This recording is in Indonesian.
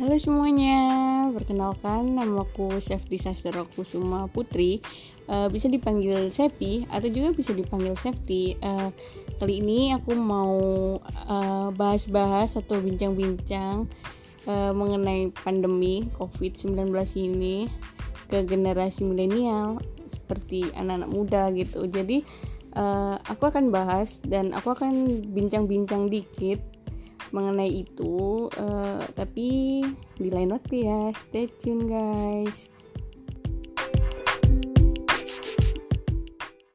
Halo semuanya, perkenalkan namaku Chef Disaster Kusuma Putri. Uh, Bisa dipanggil Sepi atau juga bisa dipanggil Safety uh, Kali ini aku mau bahas-bahas uh, atau bincang-bincang uh, mengenai pandemi COVID-19 ini ke generasi milenial seperti anak-anak muda gitu. Jadi uh, aku akan bahas dan aku akan bincang-bincang dikit mengenai itu uh, tapi di lain waktu ya. Stay tune guys